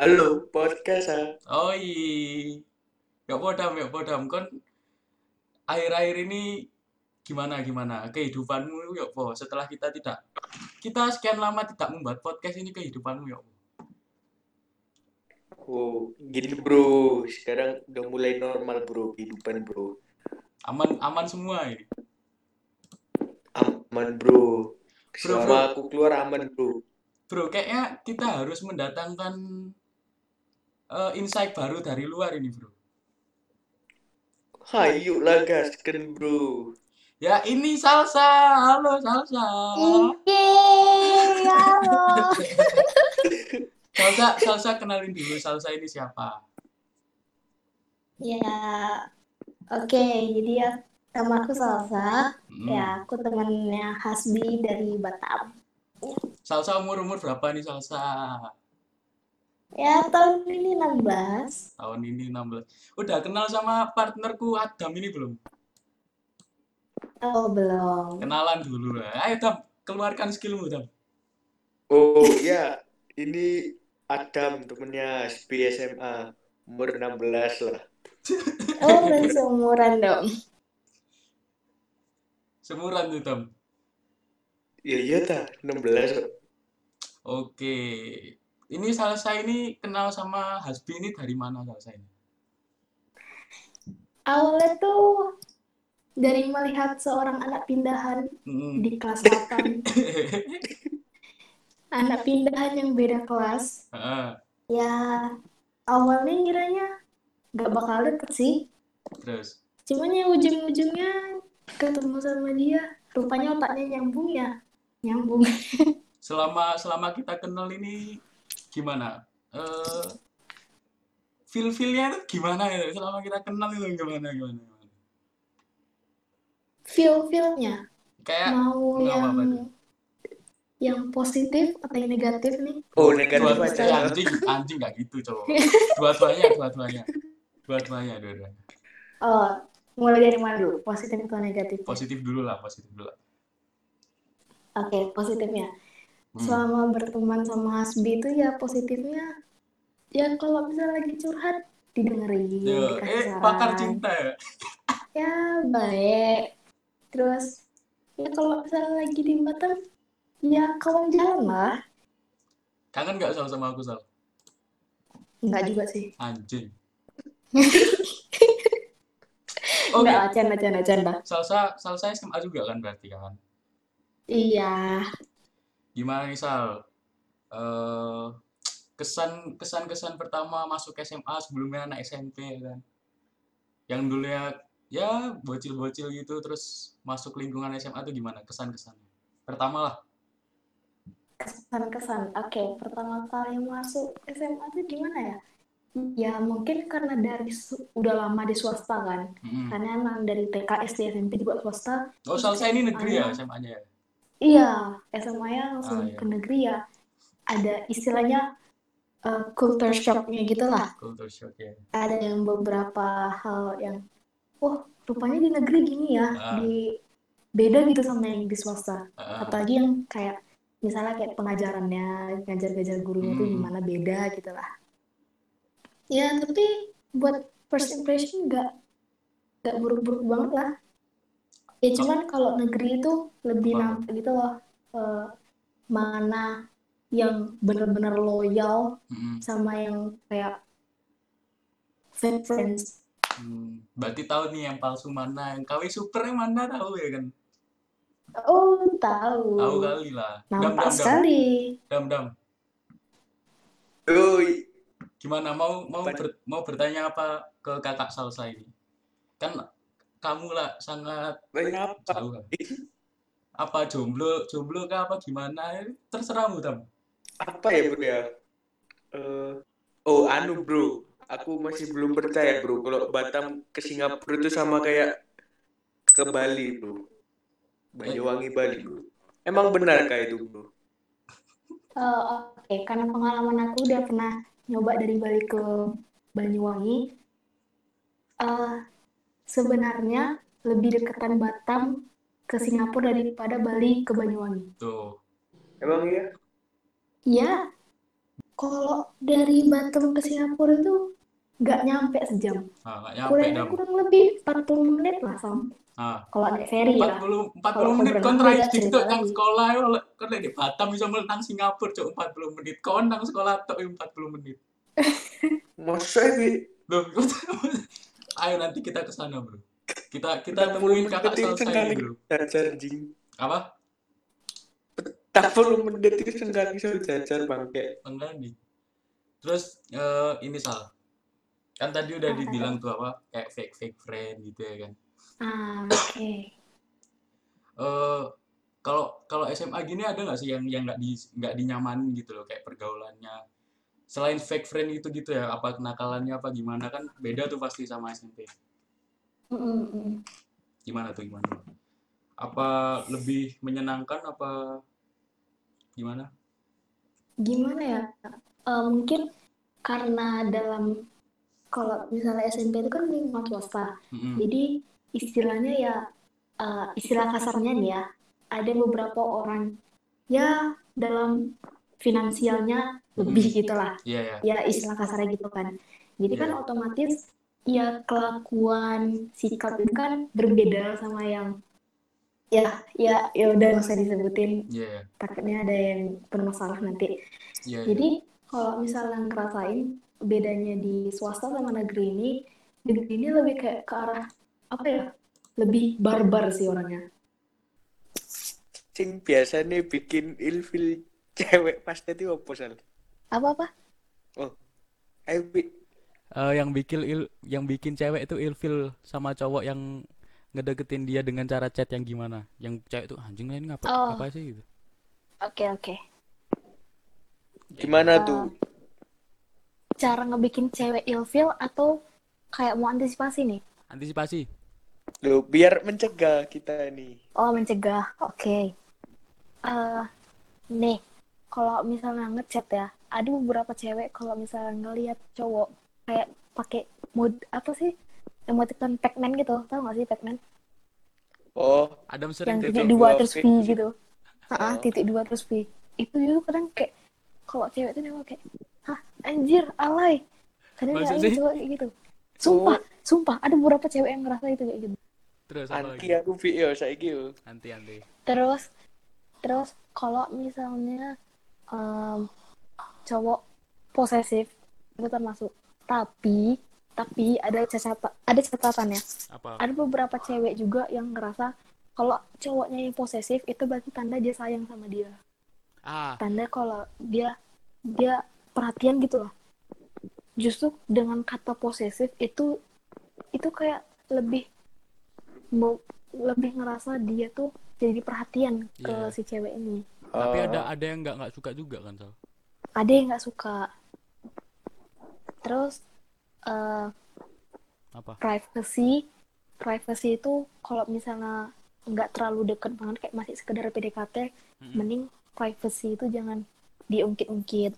Halo, podcast. Oh iya. Ya podam, ya podam. Kon akhir-akhir ini gimana gimana kehidupanmu ya po setelah kita tidak kita sekian lama tidak membuat podcast ini kehidupanmu ya po Oh, gini bro, sekarang udah mulai normal bro, kehidupan bro. aman aman semua ini Aman bro. Bro, Selama bro. aku keluar aman bro. bro kayaknya kita harus mendatangkan eh, insight baru dari luar ini bro Hayu lah gasken bro. ya ini salsa halo salsa Yeay, halo. salsa salsa kenalin dulu salsa ini siapa Ya, oke. Jadi ya, nama aku Salsa. Hmm. Ya, aku temannya Hasbi dari Batam. salsa umur umur berapa nih salsa Ya, tahun ini 16. tahun ini 16 udah kenal sama partnerku Adam ini belum Oh, belum. kenalan dulu lah ayo Dam keluarkan skillmu Dam Oh ya, ini Adam temennya SB SMA umur 16 lah. Oh, belum seumuran dong. semuran tuh Dam Ya iya ta, 16. oke ini salsa ini kenal sama Hasbi ini dari mana salsa ini Awalnya tuh dari melihat seorang anak pindahan Hmm. di kelas 8. Anak pindahan yang beda kelas. Ah, Ya, awalnya ngiranya nggak bakal deket sih. terus Cuman ya ujung-ujungnya ketemu sama dia, rupanya otaknya nyambung ya, nyambung. selama selama kita kenal ini gimana eh feel feelnya itu gimana ya selama kita kenal itu gimana gimana, gimana? Feel-feelnya kayak mau yang apa-apa tuh. yang positif atau yang negatif nih? Oh, negatif dua aja. Anjing anjing nggak gitu cowok dua-duanya dua-duanya dua-duanya dua-duanya Oh, mulai dari mana dulu? Positif atau negatif? positif dulu lah positif dulu lah Oke, positifnya. Hmm. Selama berteman sama Hasbi itu ya positifnya, ya kalau misalnya lagi curhat, didengerin, Yo, eh pakar cinta ya Ya, baik. Terus, ya kalau misalnya lagi di Batam, ya kawan jalan lah. kangen nggak Sal sama aku Sal Enggak juga sih. anjing Enggak oke lah, canda, canda, canda. salsa salsa SMA juga kan berarti kan Iya. Gimana nih Sal eh kesan kesan kesan pertama masuk SMA sebelumnya anak SMP ya kan yang dulunya ya bocil-bocil gitu terus masuk lingkungan SMA tuh gimana kesan kesannya pertama lah Kesan-kesan. Oke, pertama kali masuk SMA tuh gimana ya? Ya mungkin karena dari udah lama di swasta kan. Mm-mm. Karena emang dari TK, SD, SMP juga swasta. oh salsa ini negeri ya SMA-nya ya Iya, SMA-nya langsung Ah, iya. ke negeri ya. Ada istilahnya eh, culture shock-nya gitu lah. culture shock ya Ada yang beberapa hal yang, oh rupanya di negeri gini ya, Ah. di beda gitu sama yang di swasta. Ah, Apalagi yang kayak misalnya kayak pengajarannya, ngajar-ngajar gurunya tuh Hmm. gimana beda gitu lah. Ya tapi buat first impression nggak nggak buruk-buruk banget lah. Ya cuman kalau negeri itu lebih nampak gitu loh, eh, mana yang benar-benar loyal mm-mm. sama yang kayak fake friends. Hmm, berarti tahu nih yang palsu mana yang KW super yang mana tahu ya kan? Oh, tahu. tahu kali lah. Dam Nampak dam. dam sekali. dam dam. Oi, gimana mau mau ber- mau bertanya apa ke kakak salsa ini? Kan kamu lah sangat banyak apa? jomblo jomblo kah apa gimana terserahmu dam Apa ya bro ya? Eh, oh, anu bro, aku masih belum percaya bro kalau Batam ke Singapura itu sama kayak ke Bali bro. Banyuwangi Bali bro. Emang benar kayak itu bro? Oh, oke, Karena pengalaman aku udah pernah nyoba dari Bali ke Banyuwangi. eh sebenarnya lebih dekatan Batam ke Singapura daripada Bali ke Banyuwangi. tuh Emang iya? Iya, Kalau dari Batam ke Singapura itu nggak nyampe sejam. Ah, nyampe Kurang dam. kurang lebih 40 menit lah Sam. Ah, Kalau naik ferry ya. 40 40 Kalau menit kon cerita tuh nang sekolah kon lek di Batam bisa nang Singapura cuk 40 menit. Kon nang sekolah tok yo 40 menit. Masa ini Loh, ayo nanti kita ke sana, Bro. Kita kita 40 temuin kakak selesai Bro. jajar jing. Apa? 40 menit itu sekali saya jajar bangke. Enggak nih. Terus eh, ini salah. Kan tadi udah dibilang tuh apa? Kayak fake fake friend gitu ya kan. Ah, oke. Eh kalau kalau SMA gini ada nggak sih yang yang nggak di nggak dinyamanin gitu loh kayak pergaulannya selain fake friend itu gitu ya apa kenakalannya apa gimana kan beda tuh pasti sama SMP gimana tuh gimana apa lebih menyenangkan apa gimana Gimana ya? Eh, mungkin karena dalam kalau misalnya SMP itu kan lingkungan swasta. Mm-mm. Jadi istilahnya ya eh, istilah kasarnya nih ya, ada beberapa orang ya dalam finansialnya lebih gitu lah. iya ya Ya istilah kasarnya gitu kan. Jadi kan Iya. otomatis ya kelakuan sikap itu kan berbeda sama yang ya ya ya udah nggak usah disebutin iya ya takutnya ada yang bermasalah nanti. iya ya. Jadi kalau misalnya ngerasain bedanya di swasta sama negeri ini, negeri ini lebih kayak ke arah apa ya? Lebih barbar sih orangnya. Sing biasanya bikin ilfil cewek pasti itu apa sal? Apa-apa? Oh, ayo Bi. Eh, yang bikin il yang bikin cewek itu ilfil sama cowok yang ngedeketin dia dengan cara chat yang gimana? Yang cewek tuh anjing lah ini ngapa Oh. apa sih gitu. Oke, oke. Gimana Eh, tuh? Cara ngebikin cewek ilfeel atau kayak mau antisipasi nih? Antisipasi. Loh, biar mencegah kita nih. Oh, mencegah. Oke. Eh, nih, kalau misalnya ngechat ya, ada beberapa cewek kalau misalnya ngelihat cowok kayak pakai mod apa sih? Emoticon Pac-Man gitu, tahu nggak sih Pac-Man? Oh, Adam Yang sering titik dua dua terus V. Gitu. Ah, Oh. titik dua terus V. Itu juga kadang kayak kalau cewek itu nengok kayak, hah anjir alay. Kadang ada cowok kayak gitu. Sumpah, Oh. sumpah ada beberapa cewek yang ngerasa itu kayak gitu. terus anti lagi? aku Vi yo saiki yo. Anti anti. Terus, terus kalau misalnya em, cowok posesif itu termasuk. Tapi, tapi ada catatan, ada catatannya. Apa? Ada beberapa cewek juga yang ngerasa kalau cowoknya yang posesif itu berarti tanda dia sayang sama dia. Ah, Tanda kalau dia dia perhatian gitu loh. Justru dengan kata posesif itu itu kayak lebih mau lebih ngerasa dia tuh jadi perhatian ke Iya. si cewek ini. Tapi Oh. ada ada yang nggak nggak suka juga kan, Sal? Ada yang nggak suka. Terus eh, Apa? privacy privacy itu kalau misalnya nggak terlalu deket banget kayak masih sekedar PDKT Mm-mm. mending privacy itu jangan diungkit-ungkit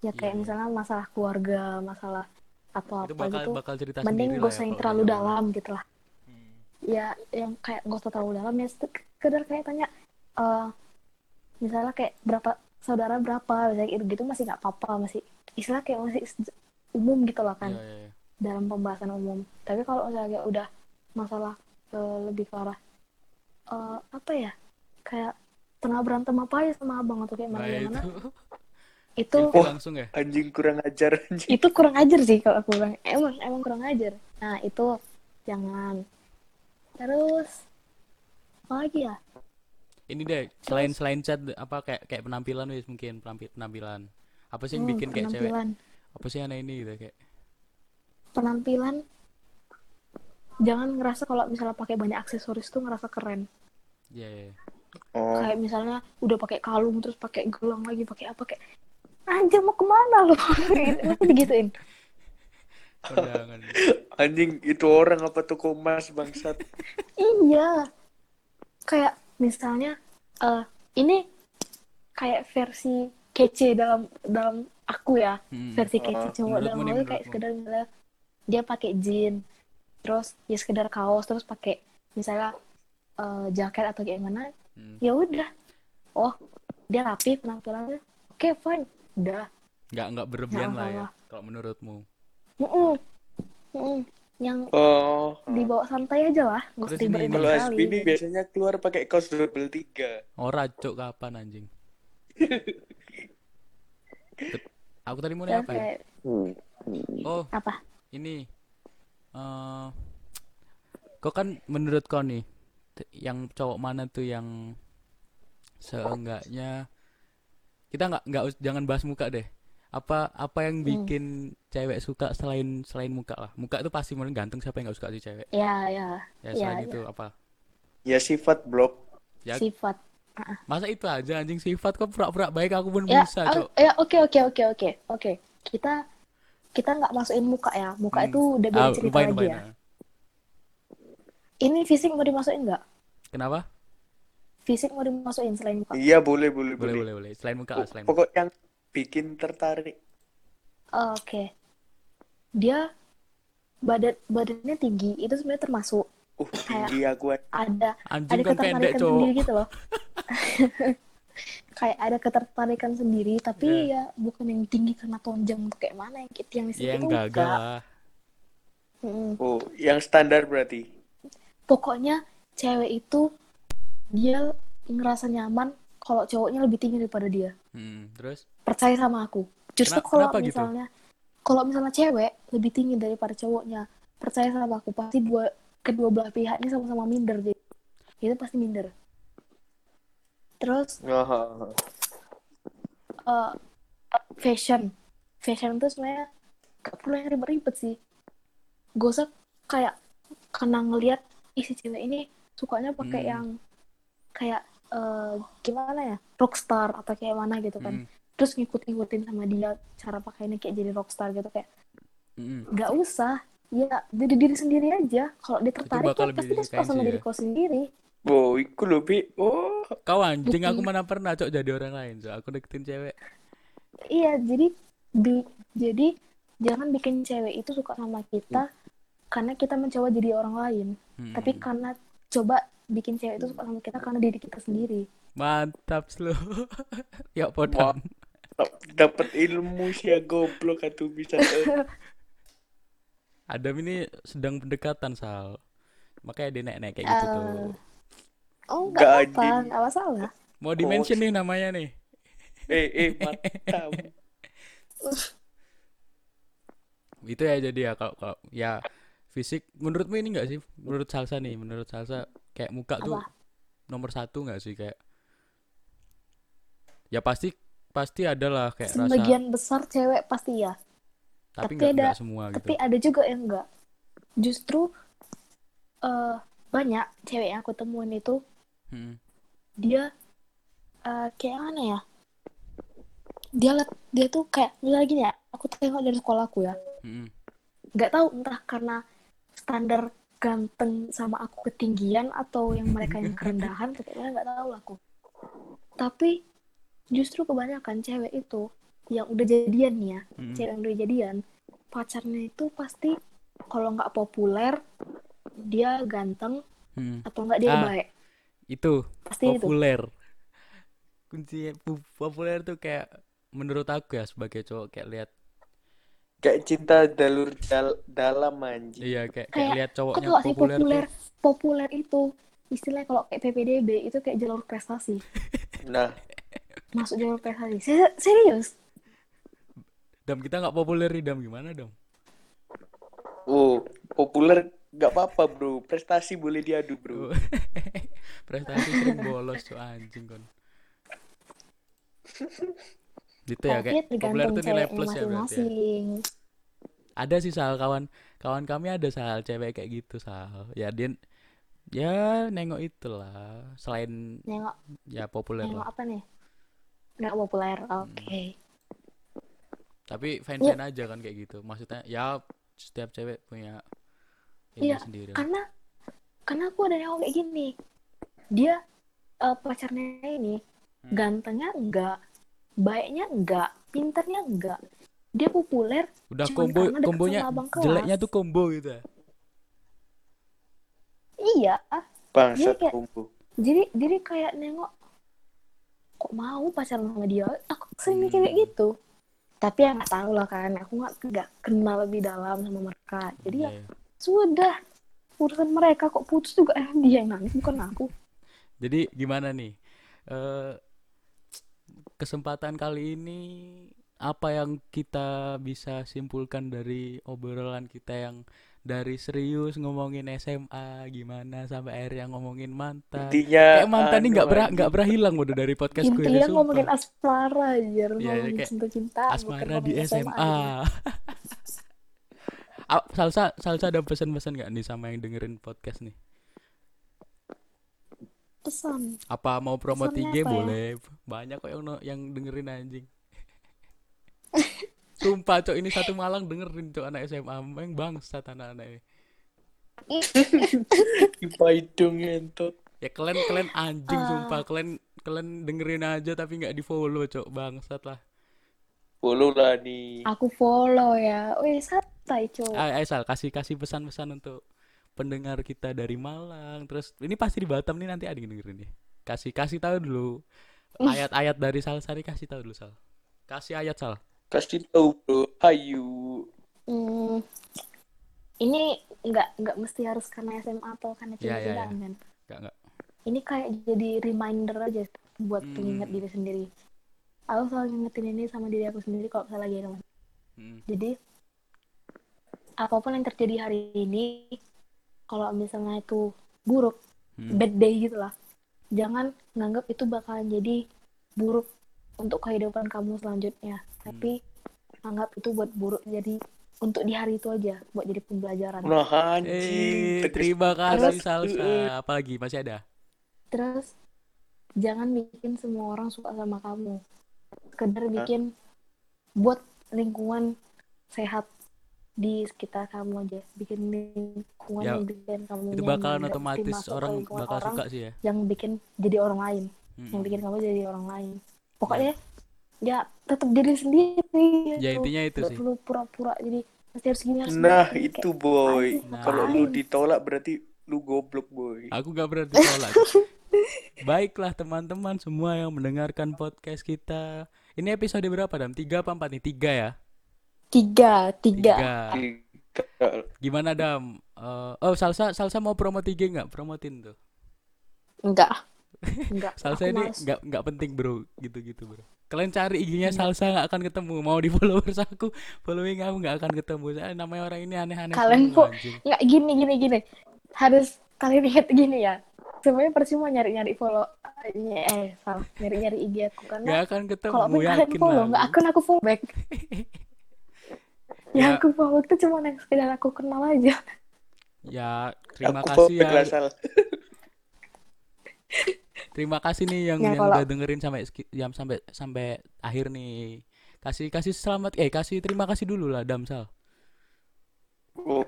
ya kayak Iya, iya. misalnya masalah keluarga masalah Itu apa-apa bakal gitu bakal cerita mending sendiri gak usah ya yang terlalu udah dalam gitu lah Hmm. ya yang kayak gak usah terlalu dalam ya sekedar kayak tanya eh misalnya kayak berapa saudara berapa misalnya gitu gitu masih nggak apa-apa masih istilah kayak masih umum gitu loh kan Iya, iya, iya. dalam pembahasan umum. Tapi kalau misalnya udah masalah eh, lebih ke arah eh, apa ya? Kayak pernah berantem apa ya sama abang atau kayak mana Nah, gimana? itu Itu ilfil langsung ya. Anjing kurang ajar anjing. itu kurang ajar sih kalau aku bilang. Emang emang kurang ajar. Nah, itu jangan. Terus apa lagi ya? Ini deh, selain selain chat apa kayak kayak penampilan wis mungkin penampi- penampilan. Apa sih yang Hmm, bikin kayak cewek? Apa sih aneh ini gitu kayak Penampilan jangan ngerasa kalau misalnya pakai banyak aksesoris tuh ngerasa keren. Iya, iya. iya. Oh, kayak misalnya udah pakai kalung terus pakai gelang lagi pakai apa kayak anjir mau ke mana lo Pasti digituin anjing itu orang apa toko emas bangsat. iya kayak misalnya eh ini kayak versi kece dalam dalam aku ya. Hmm. versi kece Oh, cowok dalam aku kayak sekedar misalnya dia pakai jeans terus ya sekedar kaos terus pakai misalnya eh, jaket atau kayak gimana Hmm. ya udah. Oh dia rapi penampilannya. Oke fine. Udah. Nggak nggak berlebihan Nggak lah ya kalau menurutmu. Mm-mm. Mm-mm. Yang Oh, dibawa santai aja lah, nggak usah kalau ini biasanya keluar pakai kaos double tiga. ora cuk kapan anjing? Aku tadi mau nanya apa ya? oh apa? ini eh kok kan menurut kau nih yang cowok mana tuh yang seenggaknya kita nggak nggak jangan bahas muka deh apa apa yang Hmm. bikin cewek suka selain selain muka lah muka itu pasti menurut ganteng siapa yang nggak suka sih cewek Ya, ya, ya Iya, selain iya. itu apa Ya sifat blok. ya sifat. masa itu aja anjing sifat kok pura-pura baik aku pun Ya, bisa cok ya oke oke oke oke oke. Kita kita nggak masukin muka ya. Muka Hmm. itu udah beda Ah, cerita lupain lagi lupain ya. ah. Ini fisik mau dimasukin nggak? kenapa Fisik mau dimasukin selain muka? Iya boleh boleh boleh boleh. boleh boleh selain muka lah selain muka. Pokok yang bikin tertarik. Oh, Oke. Dia badan badannya tinggi itu sebenarnya termasuk Uh, Kayak- tinggi aku ada ada anjing pendek ketertarikan sendiri gitu loh. kayak ada ketertarikan sendiri tapi ya bukan yang tinggi karena tonjang kayak mana yang yang di ya gagal lah Mm-mm. Oh, yang standar berarti. Pokoknya cewek itu dia ngerasa nyaman kalau cowoknya lebih tinggi daripada dia. Hmm, terus Percaya sama aku. Justru Kena- kalau gitu? misalnya kalau misalnya cewek lebih tinggi daripada cowoknya, percaya sama aku pasti dua kedua belah pihaknya sama-sama minder jadi itu pasti minder. Terus Oh, eh, fashion, fashion itu sebenarnya gak perlu yang ribet-ribet sih. Gak usah kayak karena ngelihat ih si cewek ini sukanya pakai Hmm. yang kayak eh, gimana ya rockstar atau kayak mana gitu kan. hmm, Terus ngikut-ngikutin sama dia cara pakainya kayak jadi rockstar gitu kayak hmm, nggak usah. Ya diri diri sendiri aja. Kalau dia tertarik kan lebih pasti dia suka sama sih diri ya. kau sendiri. oh, iku lho, Bi. Oh, kau anjing aku mana pernah cok jadi orang lain cok aku deketin cewek Iya, jadi bi- jadi jangan bikin cewek itu suka sama kita karena kita mencoba jadi orang lain, Hmm, tapi karena coba bikin cewek itu suka sama kita karena diri kita sendiri. mantap slow ya Wah. podam dapat ilmu sih ya goblok atau bisa. Adam ini sedang pendekatan Sal makanya dia naik-naik kayak gitu tuh Eh, Oh, Nggak, nggak apa-apa, anjing. nggak masalah. mau di mention nih namanya nih eh, eh, mantap. itu ya jadi ya kalau kalau ya fisik menurutmu ini enggak sih menurut Salsa nih menurut Salsa kayak muka tuh Apa? nomor satu nggak sih kayak ya pasti pasti ada lah kayak rasa Sebagian besar cewek pasti ya, tapi tapi nggak ada- nggak semua gitu tapi ada juga yang enggak. Justru eh banyak cewek yang aku temuin itu Hmm. dia eh, kayak mana ya? Dia dia tuh kayak misalnya gini ya, aku tengok dari sekolahku ya. Hmm. nggak tahu entah karena standar ganteng sama aku ketinggian atau yang mereka yang kerendahan atau kayak mana nggak tahu lah aku tapi justru kebanyakan cewek itu yang udah jadian nih ya Hmm. cewek yang udah jadian pacarnya itu pasti kalau nggak populer dia ganteng Hmm. atau nggak dia Ah, baik itu pasti itu populer kunci pu- populer tuh kayak menurut aku ya sebagai cowok kayak lihat Kayak cinta dalur dal- dalam anjing. iya kayak kayak Kayak, lihat kok cowoknya sih populer populer tuh populer itu istilahnya kalau kayak PPDB itu kayak jalur prestasi Nah, masuk jalur prestasi Se- serius? Dam kita nggak populer nih dam. Gimana dam? Oh, populer nggak apa-apa, Bro. Prestasi boleh diadu, Bro. prestasi sering bolos tuh anjing kon. Gitu ya kayak populer tuh nilai plus ya berarti ya. ada sih sal kawan. Kawan kami ada sal cewek kayak gitu sal. Ya dia ya nengok itulah. Selain Nengok, ya populer nengok lah. apa nih? Nggak populer, Hmm. oke. tapi fan fan aja kan kayak gitu maksudnya ya setiap cewek punya ini Iya, sendiri Karena, karena aku ada nengok kayak gini. Dia eh, pacarnya ini Hmm. gantengnya enggak, baiknya enggak, pinternya enggak. Dia populer, udah cuman combo karena deket kombonya sama abang kelas. jeleknya tuh combo gitu ya iya. Bangsat kayak- kumpu. Jadi, jadi kayak nengok, kok mau pacaran sama dia? Aku sering mikir kayak Hmm. gitu. tapi ya nggak tahu lah kan aku nggak nggak kenal lebih dalam sama mereka jadi ya Iya. sudah urusan mereka kok putus juga eh dia yang nangis bukan aku Jadi gimana nih? Eh kesempatan kali ini apa yang kita bisa simpulkan dari obrolan kita yang dari serius ngomongin SMA gimana sampai akhirnya ngomongin mantan. Intinya Kayak mantan ini nggak pernah nggak pernah hilang udah dari podcast gue ini, intinya ngomongin asmara aja Iya, ngomongin kayak cinta cinta Asmara di SMA. Ah, Salsa, Salsa ada pesan-pesan nggak nih sama yang dengerin podcast nih? pesan Apa mau promo apa ya? boleh? Banyak kok yang yang dengerin anjing. Sumpah cok ini satu Malang dengerin cok anak SMA Emang bangsat anak-anak ini. Ipa hidung entot. Ya kalian kalian anjing Ah. sumpah kalian kalian dengerin aja tapi nggak di follow cok bangsat lah. Follow lah nih. aku follow ya wih santai cowok Ayo, ayo Sal kasih kasih pesan-pesan untuk pendengar kita dari Malang terus ini pasti di Batam nih nanti ada yang dengerin ya. Kasih kasih tahu dulu ayat-ayat dari Sal Sari kasih tahu dulu Sal. Kasih ayat Sal. Kasih tahu bro. Hayu. Hmm, ini nggak nggak mesti harus karena SMA atau karena Ya, ya, cinta-cintaan ya. kan Enggak enggak. ini kayak jadi reminder aja buat Hmm. pengingat diri sendiri aku selalu ngingetin ini sama diri aku sendiri kalau misalnya lagi ada masalah Mm. jadi apa pun yang terjadi hari ini kalau misalnya itu buruk Mm. bad day gitu lah jangan nganggap itu bakalan jadi buruk untuk kehidupan kamu selanjutnya tapi anggap itu buat buruk jadi untuk di hari itu aja buat jadi pembelajaran Nah anjing. Eh, terima kasih Terus, Salsa. eh, Apalagi masih ada? terus jangan bikin semua orang suka sama kamu sekedar bikin buat lingkungan sehat di sekitar kamu aja bikin lingkungan Ya, yang bikin kamu Itu bakalan otomatis orang bakal orang suka sih ya. yang bikin jadi orang lain Mm. yang bikin kamu jadi orang lain pokoknya ya tetap diri sendiri Ya gitu. intinya itu sih. perlu pura-pura jadi pasti harus gini harus Nah gini. itu Kayak, boy. Nah. Kalau lu ditolak berarti lu goblok boy. Aku gak berarti tolak. Baiklah teman-teman semua yang mendengarkan podcast kita. Ini episode berapa Dam? Tiga apa empat nih? Tiga ya? tiga tiga Tiga. Gimana Dam? Eh, oh Salsa, Salsa mau promo tiga nggak? Promotin tuh. enggak enggak Salsa aku ini males. nggak nggak penting bro, gitu-gitu bro. Kalian cari IG-nya Salsa nggak akan ketemu. Mau di followers aku, following aku nggak akan ketemu. Saya namanya orang ini aneh-aneh Kalian kok- nggak gini gini gini harus kalian ingat gini ya semuanya percuma nyari nyari follow eh salah nyari nyari IG aku Nggak karena akan ketemu, kalau kalian yakin follow nggak aku. akan aku follow back Ya. yang aku follow itu cuma yang sekedar aku kenal aja Ya, terima Aku kasih ya. Terima kasih nih yang Ya, yang kalau- udah dengerin sampai yang sampai sampai akhir nih. Kasih kasih selamat eh kasih terima kasih dulu lah Damsal. Oh,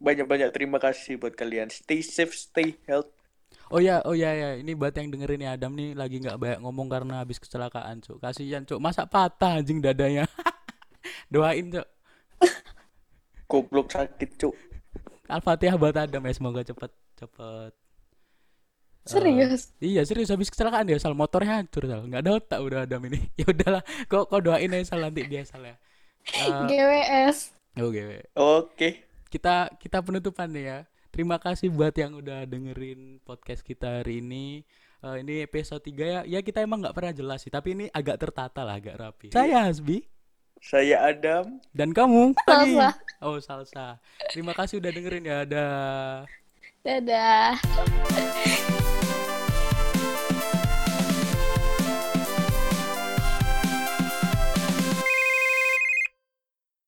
banyak-banyak terima kasih buat kalian. Stay safe, stay healthy. Oh ya, oh ya ya, ini buat yang dengerin ya Adam nih lagi nggak banyak ngomong karena habis kecelakaan, Cuk. Kasihan, Cuk. Masa patah anjing dadanya. Doain, Cuk. Goblok sakit, cuk. Al-Fatihah buat Adam ya semoga cepet cepet. Serius iya serius habis kecelakaan dia sal motornya hancur sal nggak ada otak udah Adam ini ya udahlah kok kok doain aja sal nanti dia sal ya Eh, GWS oke Oke. kita kita penutupan nih ya. Terima kasih buat yang udah dengerin podcast kita hari ini. Eh, ini episode 3 ya. Ya kita emang nggak pernah jelas sih, tapi ini agak tertata lah, agak rapi. Saya Hasbi Saya Adam. dan kamu. Salsa. Oh, Salsa. Terima kasih udah dengerin ya. Ada dadah